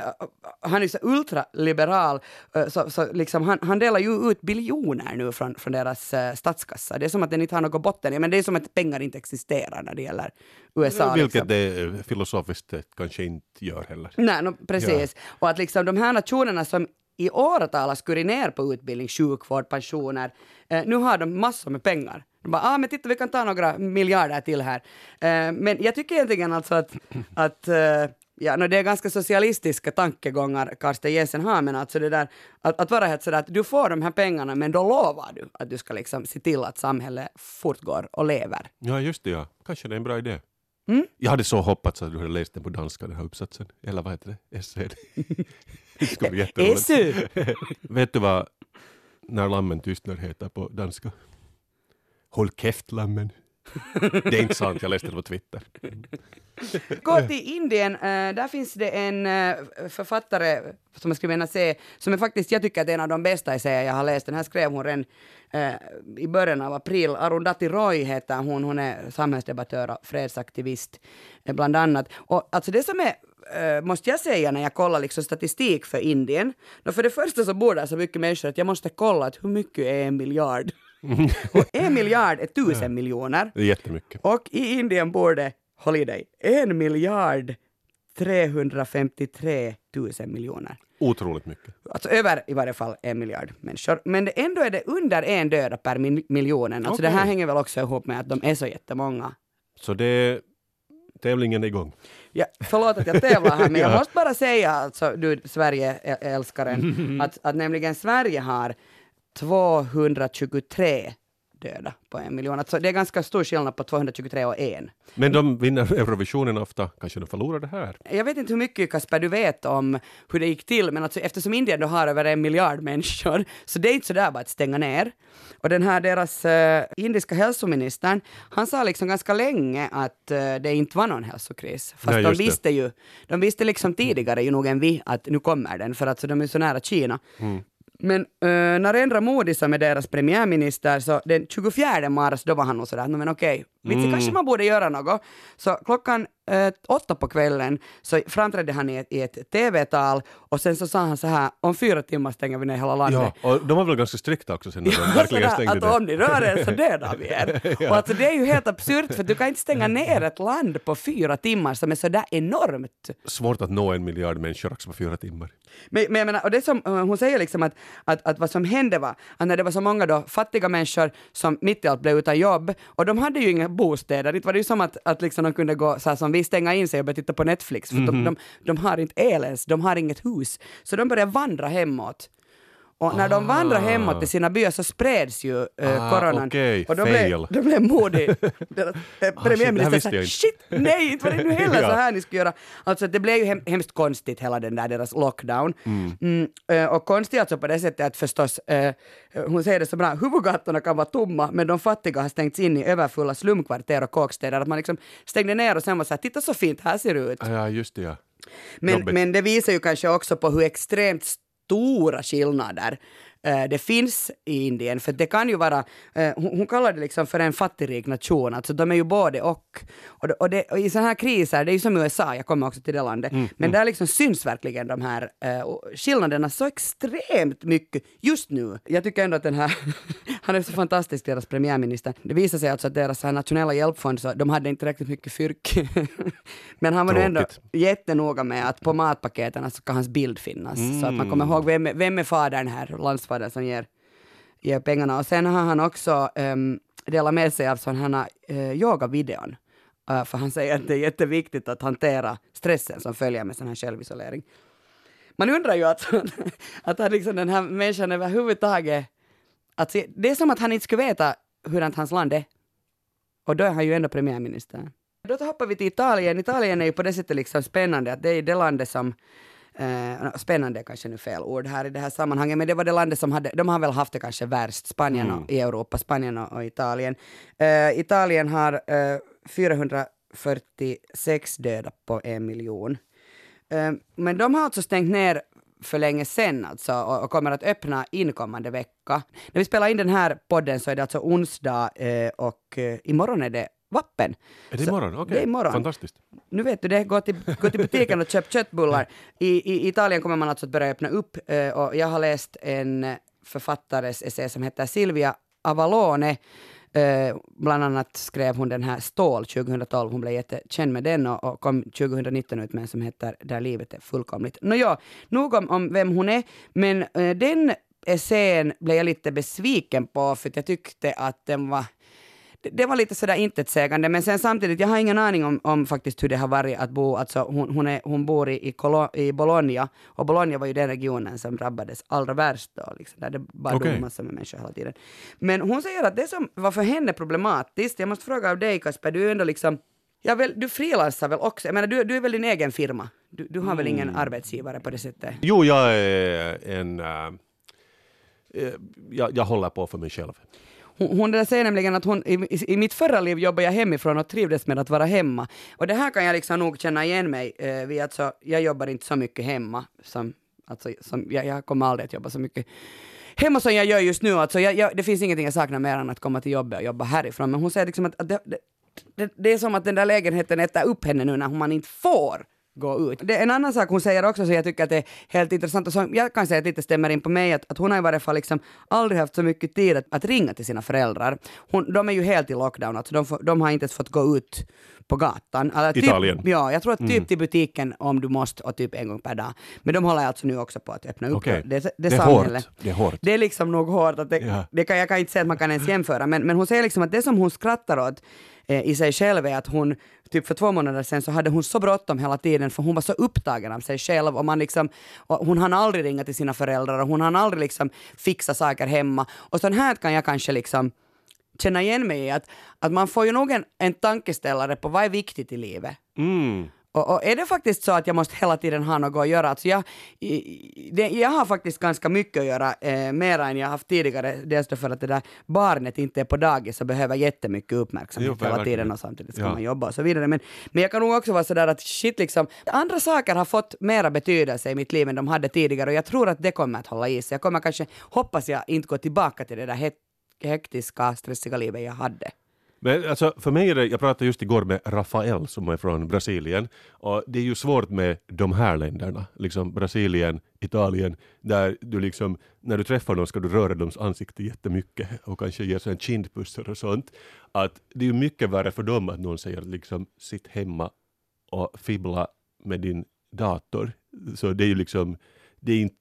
han är så ultraliberal, eh, så, så liksom han, han delar ju ut biljoner nu från, från deras eh, statskassa. Det är som att den inte har något botten, men det är som att pengar inte existerar när det gäller USA. Vilket liksom. det filosofiskt kanske inte gör heller. Nej, no, precis. Och att liksom de här nationerna som i åratal har skurit ner på utbildning, sjukvård, pensioner, eh, nu har de massor med pengar. De bara, ah, men titta vi kan ta några miljarder till här. Eh, men jag tycker egentligen alltså att, att eh, ja, no, det är ganska socialistiska tankegångar Karsten Jensen har, men alltså det där att, att vara helt sådär att du får de här pengarna, men då lovar du att du ska liksom se till att samhället fortgår och lever. Ja, just det ja. Kanske det är en bra idé. Mm. Jag hade så hoppats att du hade läst den på danska, den här uppsatsen. Eller vad heter det? Essän. det skulle bli jätteroligt. Vet du vad när lammen tystnar heter på danska? Håll käft lammen. Det är inte sant, jag läste det på Twitter. Gå till Indien, eh, där finns det en eh, författare som jag skulle vilja se, som är faktiskt, jag tycker att det är en av de bästa essäer jag har läst. Den här skrev hon redan eh, i början av april. Arundhati Roy heter hon, hon är samhällsdebattör och fredsaktivist bland annat. Och alltså det som är måste jag säga när jag kollar liksom statistik för Indien. Då för det första så bor där så mycket människor att jag måste kolla att hur mycket är en miljard. och en miljard är tusen miljoner. Det är jättemycket. Och i Indien bor det, håll i dig, en miljard 353 000 miljoner. Otroligt mycket. Alltså över i varje fall en miljard människor. Men det, ändå är det under en döda per min, miljonen. Alltså det här hänger väl också ihop med att de är så jättemånga. Så det är tävlingen är igång. Ja, förlåt att jag tävlar här, men jag Ja. måste bara säga, alltså, du Sverige-älskaren, att, att nämligen Sverige har 223 döda på en miljon. Alltså, det är ganska stor skillnad på 223 och en. Men de vinner Eurovisionen ofta, kanske de förlorar det här. Jag vet inte hur mycket Kasper du vet om hur det gick till, men alltså, eftersom Indien då har över en miljard människor, så det är inte sådär bara att stänga ner. Och den här deras eh, indiska hälsoministern, han sa liksom ganska länge att eh, det inte var någon hälsokris. Fast Nej, de just det. visste ju, de visste liksom tidigare ju nog än vi att nu kommer den, för att så de är så nära Kina. Men uh, Narendra Modi som är deras premiärminister, så den 24 mars då var han nog sådär, men okej, vitsi Mm. kanske man borde göra något. Så klockan eh, åtta på kvällen så framträdde han i ett, i ett TV-tal och sen så sa han så här, om fyra timmar stänger vi ner hela landet. Ja, och de var väl ganska strikta också sen när de verkligen Sådär stängde att det. om ni rör er så dödar vi er. Och alltså det är ju helt absurt för du kan inte stänga ner ett land på fyra timmar som är sådär enormt. Svårt att nå en miljard människor också på fyra timmar. Men, men jag menar, och det som eh, hon säger liksom att, att, att vad som hände var att när det var så många då fattiga människor som mitt i allt blev utan jobb och de hade ju inga bostäder, det var det ju som att, att liksom de kunde gå så här som vi stänga in sig och börja titta på Netflix för de, de, de har inte el ens, de har inget hus. Så de började vandra hemåt. Och när de vandrade hemåt till sina byar så spreds ju eh, Ah, coronan. okej, och då blev, då blev Modi, deras eh, Ah, shit, såhär, shit, nej, inte var det nu heller Ja. så här ni skulle göra. Alltså det blev ju hem, hemskt konstigt hela den där deras lockdown. Mm, eh, och konstigt alltså på det sättet att förstås, eh, hon säger det så bra, huvudgatorna kan vara tomma men de fattiga har stängts in i överfulla slumkvarter och kåkstäder. Att man liksom stängde ner och sen var så här, titta så fint här ser det ut. Ah, ja, just det ja. Men, Jobbigt. men det visar ju kanske också på hur extremt stora skillnader eh, det finns i Indien. För det kan ju vara, eh, hon, kallar det liksom för en fattigrik nation, alltså de är ju både och. Och, det, och, det, och i sådana här kriser, det är ju som USA, jag kommer också till det landet, men där liksom syns verkligen de här eh, skillnaderna så extremt mycket just nu. Jag tycker ändå att den här, han är så fantastisk, deras premiärminister. Det visar sig alltså att deras nationella hjälpfond, så de hade inte riktigt mycket fyrk. men han var nu ändå Tråkigt. jättenoga med att på matpaketen ska hans bild finnas. Så att man kommer ihåg vem, vem är fadern här, landsfadern som ger, ger pengarna. Och sen har han också um, delat med sig av sådana uh, yogavideon. Uh, för han säger att det är jätteviktigt att hantera stressen som följer med sån här självisolering. Man undrar ju att, att han liksom den här människan överhuvudtaget, att se, det är som att han inte skulle veta hurdant hans land är. Och då är han ju ändå premiärminister. Då hoppar vi till Italien. Italien är ju på det sättet liksom spännande att det är det landet som Eh, spännande är kanske nu fel ord här i det här sammanhanget, men det var det landet som hade, de har väl haft det kanske värst, Spanien och, i Europa, Spanien och, och Italien. Eh, Italien har eh, 446 döda på en miljon. Men de har alltså stängt ner för länge sedan alltså och, och kommer att öppna inkommande vecka. När vi spelar in den här podden så är det alltså onsdag eh, och eh, imorgon är det vappen. Är det imorgon? Okej, Det är imorgon. fantastiskt. Nu vet du det, gå till, gå till butiken och köp köttbullar. I, I Italien kommer man alltså att börja öppna upp eh, och jag har läst en författares essä som heter Silvia Avalone. Eh, bland annat skrev hon den här Stål 2012, hon blev jättekänd med den och, och kom 2019 ut med en som heter Där livet är fullkomligt. Nåja, nog om, om vem hon är, men eh, den essän blev jag lite besviken på för att jag tyckte att den var det, det var lite sådär intetsägande, men sen samtidigt, jag har ingen aning om, om faktiskt hur det har varit att bo, alltså hon, hon, är, hon bor i, i, Colo, i Bologna, och Bologna var ju den regionen som drabbades allra värst då, liksom, där det bara Okej. dog massor med människor hela tiden. Men hon säger att det som var för henne problematiskt, jag måste fråga av dig Kasper, du är ändå liksom, ja, väl, du frilansar väl också, jag menar du, du är väl din egen firma? Du, du har väl ingen arbetsgivare på det sättet? Jo, jag är en... äh, jag, jag håller på för mig själv. Hon, hon där säger nämligen att hon, i, i, mitt förra liv jobbade jag hemifrån och trivdes med att vara hemma. Och det här kan jag liksom nog känna igen mig eh, vid. Alltså, jag jobbar inte så mycket hemma. Som, alltså, som, jag, jag kommer aldrig att jobba så mycket hemma som jag gör just nu. Alltså, jag, jag, det finns ingenting jag saknar mer än att komma till jobbet och jobba härifrån. Men hon säger liksom att, att det, det, det är som att den där lägenheten äter upp henne nu när man inte får gå ut. Det är en annan sak hon säger också som jag tycker att det är helt intressant och som jag kan säga att lite stämmer in på mig att, att hon har i varje fall liksom aldrig haft så mycket tid att, att ringa till sina föräldrar. Hon, de är ju helt i lockdown, alltså de, får, de har inte ens fått gå ut på gatan. Eller typ, Italien. Ja, jag tror att typ till butiken om du måste och typ en gång per dag. Men de håller alltså nu också på att öppna upp Okej. det, det, Det är samhället. hårt. Det är hårt. Det är liksom nog hårt. Att det, Ja. det kan, jag kan inte säga att man kan ens jämföra, men, men hon säger liksom att det som hon skrattar åt eh, i sig själv är att hon, typ för två månader sedan så hade hon så bråttom hela tiden för hon var så upptagen av sig själv och man liksom, och hon hann aldrig ringa till sina föräldrar och hon hann aldrig liksom fixa saker hemma. Och sånt här kan jag kanske liksom känna igen mig i att, att man får ju nog en, en tankeställare på vad är viktigt i livet. Mm. Och, och är det faktiskt så att jag måste hela tiden ha något att göra, alltså jag, det, jag har faktiskt ganska mycket att göra, eh, mera än jag haft tidigare, dels därför att det där barnet inte är på dagis och behöver jättemycket uppmärksamhet Jo, hela tiden och samtidigt ska Ja. man jobba och så vidare. Men, men jag kan nog också vara sådär att shit liksom, andra saker har fått mera betydelse i mitt liv än de hade tidigare och jag tror att det kommer att hålla i sig. Jag kommer kanske, hoppas jag, inte gå tillbaka till det där hektiska, stressiga livet jag hade. Men alltså, för mig är det, jag pratade just igår med Rafael som är från Brasilien och det är ju svårt med de här länderna, liksom Brasilien, Italien, där du liksom, när du träffar dem ska du röra deras ansikte jättemycket och kanske ge en kindpussar och sånt. Att det är ju mycket värre för dem att någon säger liksom sitt hemma och fibbla med din dator. Så det är ju liksom, det är inte,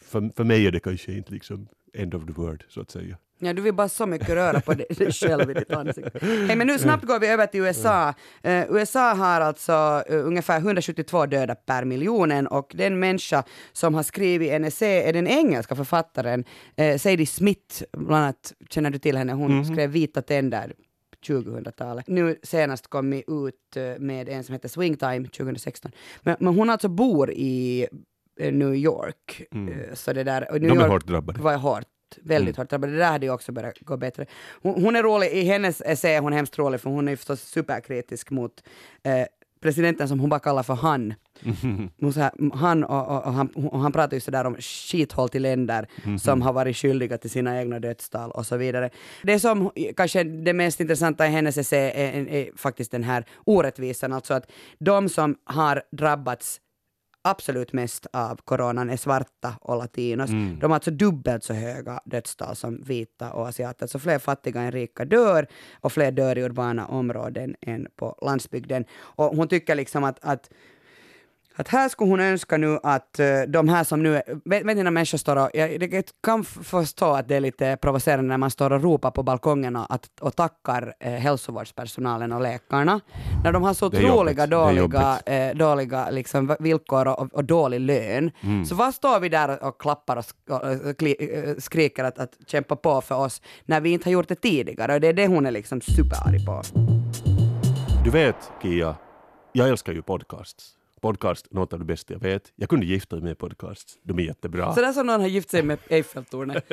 för, för mig är det kanske inte liksom end of the world så att säga. Ja, du vill bara så mycket röra på dig själv i ditt ansikte. Hej, men nu snabbt går vi över till USA. Eh, USA har alltså eh, ungefär 172 döda per miljonen och den människa som har skrivit en essä är den engelska författaren uh, Sadie Smith, bland annat känner du till henne, hon skrev Vita tänder 2000-talet. Nu senast kom vi ut med en som heter Swingtime 2016. Men, men hon alltså bor i New York. Eh, Så det där, New De är York, hårt drabbade. var hårt, väldigt hårt drabbad. Det där hade ju också börjat gå bättre. Hon, hon är rolig, i hennes essä är hon hemskt rolig för hon är förstås superkritisk mot eh, presidenten som hon bara kallar för han. Hon, så här, han och, och, och, han, och han pratar ju sådär om skithåll till länder som har varit skyldiga till sina egna dödstal och så vidare. Det som kanske det mest intressanta i hennes essä är, är, är faktiskt den här orättvisan, alltså att de som har drabbats absolut mest av coronan är svarta och latinos. De har alltså dubbelt så höga dödstal som vita och asiater. Så fler fattiga än rika dör och fler dör i urbana områden än på landsbygden. Och hon tycker liksom att, att att här skulle hon önska nu att eh, de här som nu, vet, vet ni när människor står och, jag, jag kan förstå att det är lite provocerande när man står och ropar på balkongerna att, och tackar eh, hälsovårdspersonalen och läkarna, när de har så otroliga dåliga, eh, dåliga liksom, villkor och, och dålig lön. Mm. Så vad står vi där och klappar och, sk- och, kli, eh, skriker att, att kämpa på för oss när vi inte har gjort det tidigare? Och det är det hon är liksom superarg på. Du vet, Kia, jag älskar ju podcasts. Podcast, något av det bästa jag vet. Jag kunde gifta mig med podcasts. De är jättebra. Så där som någon har gift sig med Eiffeltornet.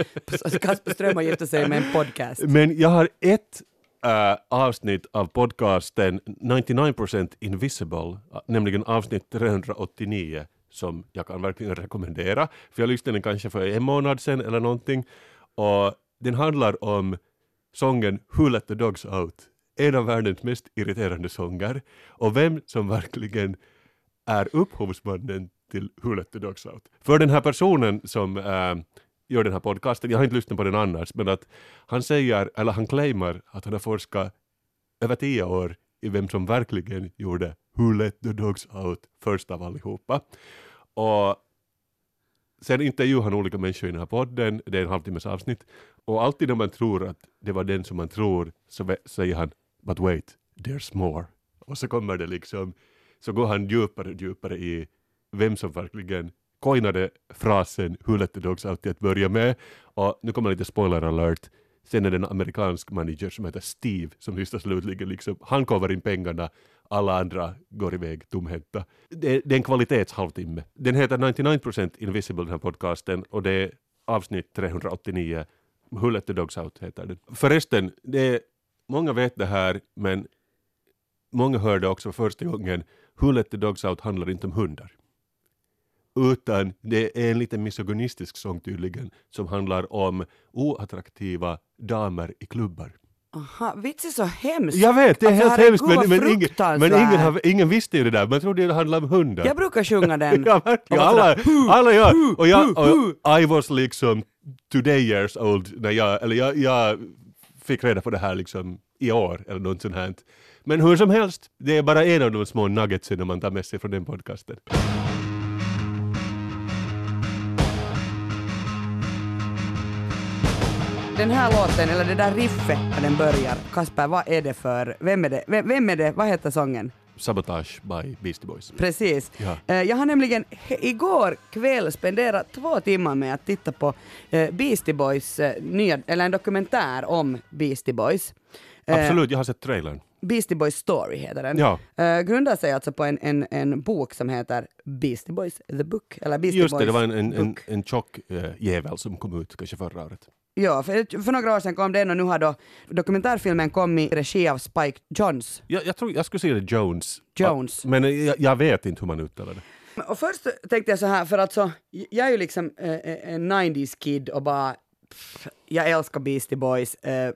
Kasper Ström har gift sig med en podcast. Men jag har ett äh, avsnitt av podcasten 99% Invisible, nämligen avsnitt 389, som jag kan verkligen rekommendera. För jag lyssnade den kanske för en månad sedan eller någonting. Och den handlar om sången Who Let The Dogs Out. En av världens mest irriterande sånger. Och vem som verkligen är upphovsmannen till Who Let The Dogs Out. För den här personen som äh, gör den här podcasten, jag har inte lyssnat på den annars, men att han säger, eller han claimar att han har forskat över tio år i vem som verkligen gjorde Who Let The Dogs Out först av allihopa. Och sen intervjuar han olika människor i den här podden, det är en halvtimmes avsnitt, och alltid när man tror att det var den som man tror så säger han But wait, there's more. Och så kommer det liksom, så går han djupare och djupare i vem som verkligen coinade frasen Who let the dogs out till att börja med. Och nu kommer lite spoiler alert. Sen är det en amerikansk manager som heter Steve som lyssnar slutligen liksom, han kovar in pengarna, alla andra går iväg tomhänta. Det, det är en kvalitetshalvtimme. Den heter 99% Invisible den här podcasten och det är avsnitt 389. Who let the dogs out heter den. Förresten, det är, många vet det här men många hörde också första gången Who let the dogs out handlar inte om hundar. Utan det är en lite misogynistisk sång tydligen som handlar om oattraktiva damer i klubbar. Aha, vits är så hemskt. Jag vet, det är Alltså, helt hemskt men, men, ingen, men ingen, har, ingen visste ju det där. Man trodde det handlade om hundar. Jag brukar sjunga den. Ja, verkligen. Alla, alla jag, och jag, och I was liksom today years old när jag, eller jag, jag fick reda på det här liksom i år eller något sånt här. Men hur som helst, det är bara en av de små nuggetsen man tar med sig från den podcasten. Den här låten, eller det där riffet när den börjar, Kasper, vad är det för, vem är det, vem, vem är det, vad heter sången? Sabotage by Beastie Boys. Precis. Ja. Eh, Jag har nämligen igår kväll spenderat två timmar med att titta på eh, Beastie Boys, eh, nya, eller en dokumentär om Beastie Boys. Absolut, jag har sett trailern. Beastie Boys Story heter den. Ja. Eh, grundar sig alltså på en, en, en bok som heter Beastie Boys The Book. Eller Beastie Just det, Boys det var en, en, en, en tjock uh, jävel som kom ut kanske förra året. Ja, för, för några år sedan kom den och nu har då dokumentärfilmen kommit i regi av Spike Jonze. Jag, jag, tror, jag skulle säga det Jones. Jones. Men eh, jag, jag vet inte hur man uttalar det. Och först tänkte jag så här, för alltså, jag är ju liksom eh, en 90s kid och bara jag älskar Beastie Boys eh,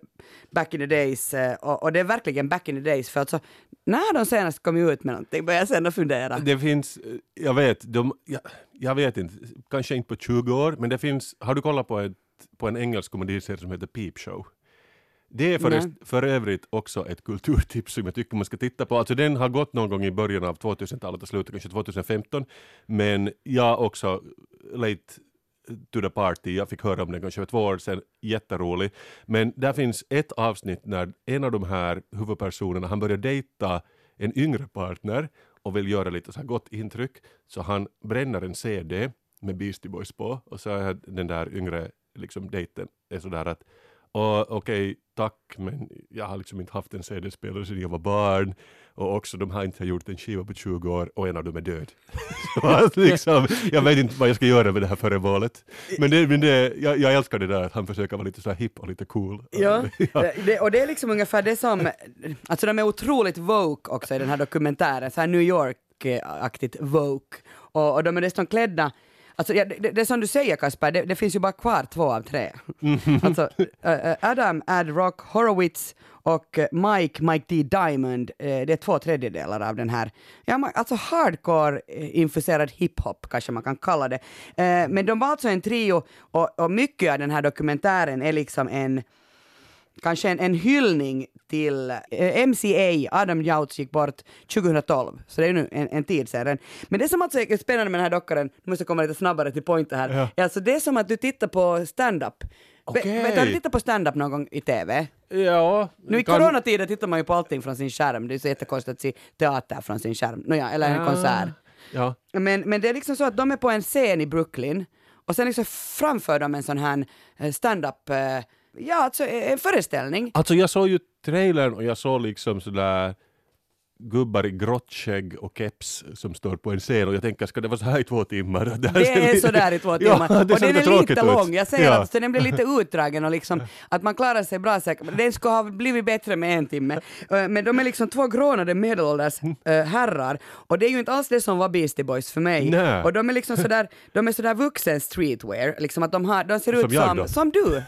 back in the days eh, och, och det är verkligen back in the days för alltså när de senast kom ut med någonting började jag sen att fundera. Det finns, eh, jag vet, de, jag, jag vet inte, kanske inte på 20 år, men det finns, har du kollat på, ett, på en engelsk komediserie som heter Peep Show? Det är för, Nej. för övrigt också ett kulturtips som jag tycker man ska titta på. Alltså den har gått någon gång i början av 2000-talet och slutet kanske 2015. Men jag också, late to the party, jag fick höra om den kanske för två år sedan, jätterolig. Men där finns ett avsnitt när en av de här huvudpersonerna, han börjar dejta en yngre partner och vill göra lite så här gott intryck. Så han bränner en CD med Beastie Boys på och så är den där yngre liksom, dejten är sådär att och okej, tack, men jag har liksom inte haft en CD-spelare sedan jag var barn och också de har inte gjort en skiva på 20 år och en av dem är död. Så att liksom, jag vet inte vad jag ska göra med det här före valet. Men, det, men det, jag, jag älskar det där att han försöker vara lite så här hipp och lite cool. Ja, det, och det är liksom ungefär det som, alltså de är otroligt woke också i den här dokumentären, så här New York-aktigt woke. Och, och de är dessutom klädda Alltså, ja, det, det är som du säger Kasper, det, det finns ju bara kvar två av tre. Alltså, eh, eh, Adam Ad Rock Horowitz och eh, Mike, Mike D. Diamond, eh, det är två tredjedelar av den här, ja, alltså hardcore eh, infuserad hiphop kanske man kan kalla det. Eh, men de var alltså en trio och, och mycket av den här dokumentären är liksom en kanske en, en hyllning till eh, MCA, Adam Jouts gick bort 2012, så det är ju nu en, en tid sedan. Men det som alltså är spännande med den här dockaren, nu måste jag komma lite snabbare till pointen här, Ja. är alltså det är som att du tittar på stand-up. Okej. Vet du, har du tittat på stand-up någon gång i TV? Ja, Nu i kan- coronatider tittar man ju på allting från sin skärm, det är så jättekonstigt att se teater från sin skärm, Nåja, eller en Ja. konsert. Ja. Men, men det är liksom så att de är på en scen i Brooklyn och sen liksom framför de en sån här eh, stand-up, eh, ja alltså eh, en föreställning. Alltså jag såg ju trailern och jag såg liksom sådär gubbar i grått skägg och keps som står på en scen och jag tänker, ska det vara så här i två timmar? Det ser är sådär i två timmar. Ja, och det ser den är lite ut. lång. Jag säger Ja. att så den blir lite utdragen och liksom att man klarar sig bra säkert. Den skulle ha blivit bättre med en timme. Eh, Men de är liksom två grånade medelålders eh, herrar och det är ju inte alls det som var Beastie Boys för mig. Nej. Och de är liksom sådär, de är sådär vuxen streetwear, liksom att de, har, de ser ut som, då. som du.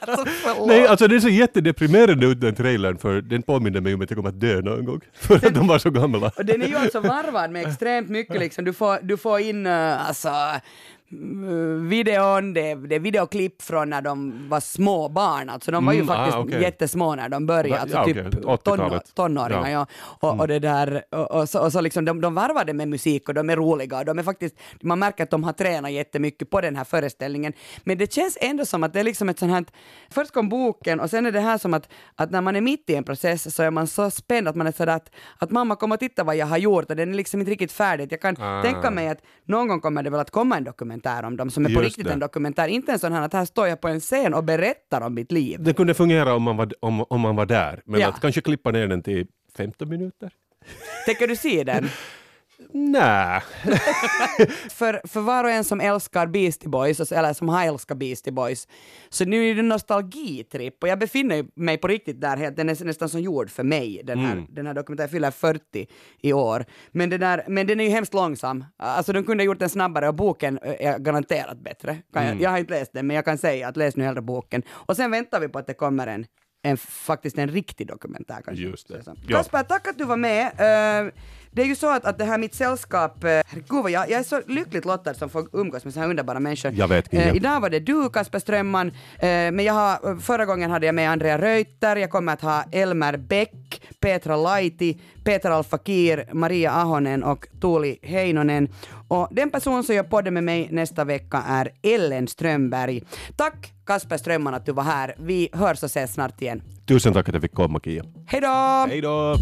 Alltså. Nej, alltså det ser jättedeprimerande ut den trailern för den påminner mig om att jag kommer att dö någon gång. För att de var så gamla. Och den är ju alltså varvad med extremt mycket liksom. Du får, du får in uh, alltså videon, det, det är videoklipp från när de var små barn, alltså de var ju Mm, ah, faktiskt okej. jättesmå när de började, alltså ja, typ okej, tonår, 80-talet. tonåringar. Ja. Ja. Och, och det där, och, och så, och så liksom, de, de varvade med musik och de är roliga och de är faktiskt, man märker att de har tränat jättemycket på den här föreställningen. Men det känns ändå som att det är liksom ett sånt här, först kom boken och sen är det här som att, att när man är mitt i en process så är man så spänd att man är sådär att, att mamma kommer att titta vad jag har gjort och den är liksom inte riktigt färdig. Jag kan Ah. tänka mig att någon gång kommer det väl att komma en dokumentär om dem som är på Just riktigt det. en dokumentär, inte en sån här att här står jag på en scen och berättar om mitt liv. Det kunde fungera om man var, om, om man var där, men Ja. att kanske klippa ner den till 15 minuter? Tänker du se den? Nej. för, för var och en som älskar Beastie Boys, alltså- eller som har älskat Beastie Boys, så nu är det en nostalgitripp och jag befinner mig på riktigt där, helt- den är nästan som gjord för mig, den här, Mm. den här dokumentären fyller 40 i år. Men, det där, men den är ju hemskt långsam, alltså de kunde ha gjort den snabbare och boken är garanterat bättre. Mm. jag, jag har inte läst den, men jag kan säga att läs nu hellre boken. Och sen väntar vi på att det kommer en en, faktiskt en riktig dokumentär kanske. Just det. Ja. Kasper, tack att du var med. Eh, det är ju så att, att det här mitt sällskap, uh, herregud jag, jag är så lyckligt lottad som får umgås med så här underbara människor. Jag vet. Eh, idag var det du, Kasper Strömman, men jag har, förra gången hade jag med Andrea Reuter, jag kommer att ha Elmer Bäck, Petra Laiti, Peter Alfakir, Maria Ahonen och Tuuli Heinonen. Och den person som gör podden med mig nästa vecka är Ellen Strömberg. Tack Kasper Strömman att du var här. Vi hörs och ses snart igen. Tusen tack att jag fick komma Kia. Hej då! Hej då!